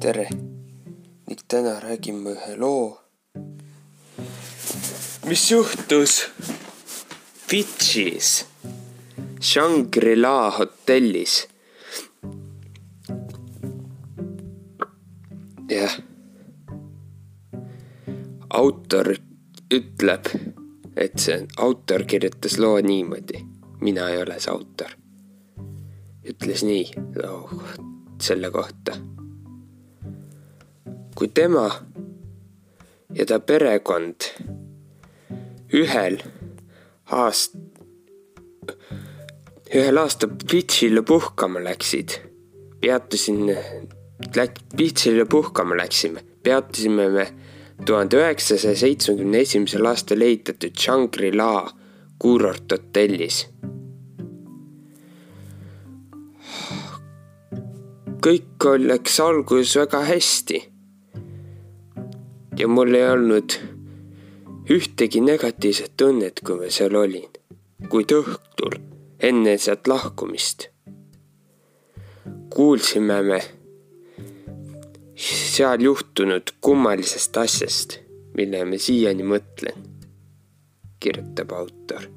tere. Ning täna räägime ühe loo, mis juhtus? Fidžis. Shangri-La hotellis. jah, autor ütleb, et see autor kirjutas loo niimoodi, mina ei ole see autor. ütles nii loo selle kohta kui tema ja ta perekond ühel aast-, ühel aastal Fidžile puhkama läksid, peatusin, läk-, Fidžile puhkama läksime, peatusime me tuhande üheksasaja seitsmekümne esimesel aastal ehitatud Shangri-La kuurorthotellis. kõik läks alguses väga hästi ja mul ei olnud ühtegi negatiivset tunnet, kui ma seal olin. kuid õhtul, enne sealt lahkumist, kuulsime me seal juhtunud kummalisest asjast, mille ma siiani mõtlen, kirjutab autor,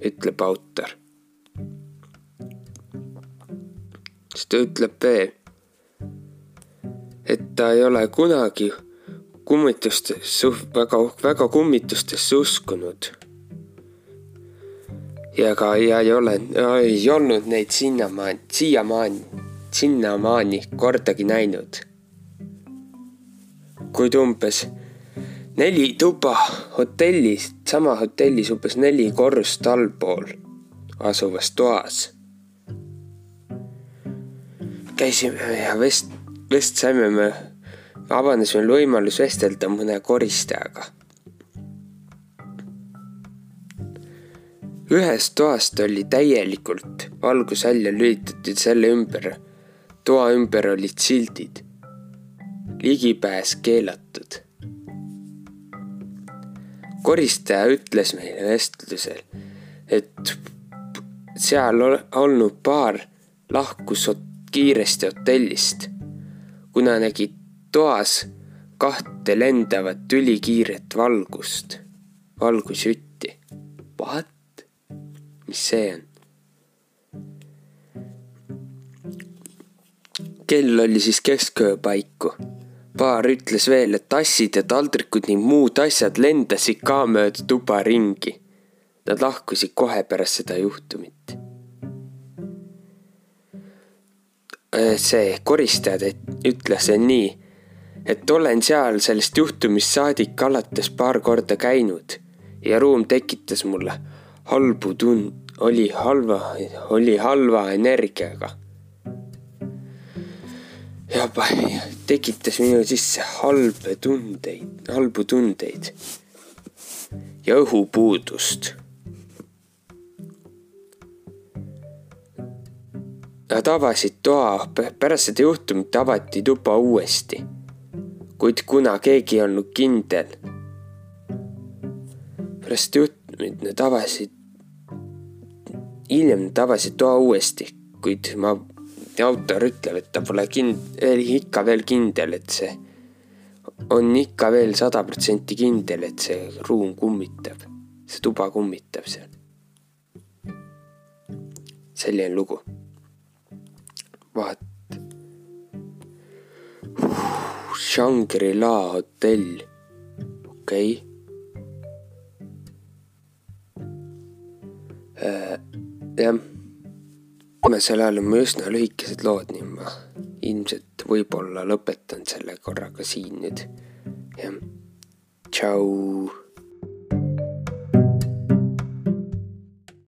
ütleb autor. siis ta ütleb veel et ta ei ole kunagi kummitustesse, väga, väga kummitustesse uskunud. ja ka, ja ei ole, ei olnud neid sinnamaani, siiamaani, sinnamaani kordagi näinud. kuid umbes neli tuba hotellis, sama hotellis umbes neli korrust allpool asuvas toas. käisime ja vest-, vist saime me, avanes meil võimalus vestelda mõne koristajaga. ühest toast oli täielikult valgus välja lülitatud selle ümber, toa ümber olid sildid. ligipääs keelatud. koristaja ütles meile vestlusel, et seal olnud paar lahkus kiiresti hotellist kuna nägi toas kahte lendavat ülikiiret valgust, valgusjütti. What? mis see on? kell oli siis kesköö paiku. paar ütles veel, et tassid ja taldrikud ning muud asjad lendasid ka mööda tuba ringi. Nad lahkusid kohe pärast seda juhtumit see koristaja ütles nii, et olen seal sellest juhtumist saadik alates paar korda käinud ja ruum tekitas mulle halbu tund-, oli halva, oli halva energiaga. ja tekitas minu sisse halbe tundeid, halbu tundeid ja õhupuudust Nad avasid toa, pärast seda juhtumit avati tuba uuesti. kuid kuna keegi ei olnud kindel, pärast juhtumit nad avasid, hiljem nad avasid toa uuesti, kuid ma, autor ütleb, et ta pole kind-, ikka veel kindel, et see on ikka veel sada protsenti kindel, et see ruum kummitab, see tuba kummitab seal. selline lugu vaat. Shangri-La hotell, okei. Okay.. Äh, jah, viimasel ajal on mul üsna lühikesed lood, nii ma ilmselt võib-olla lõpetan selle korraga siin nüüd. jah, tšau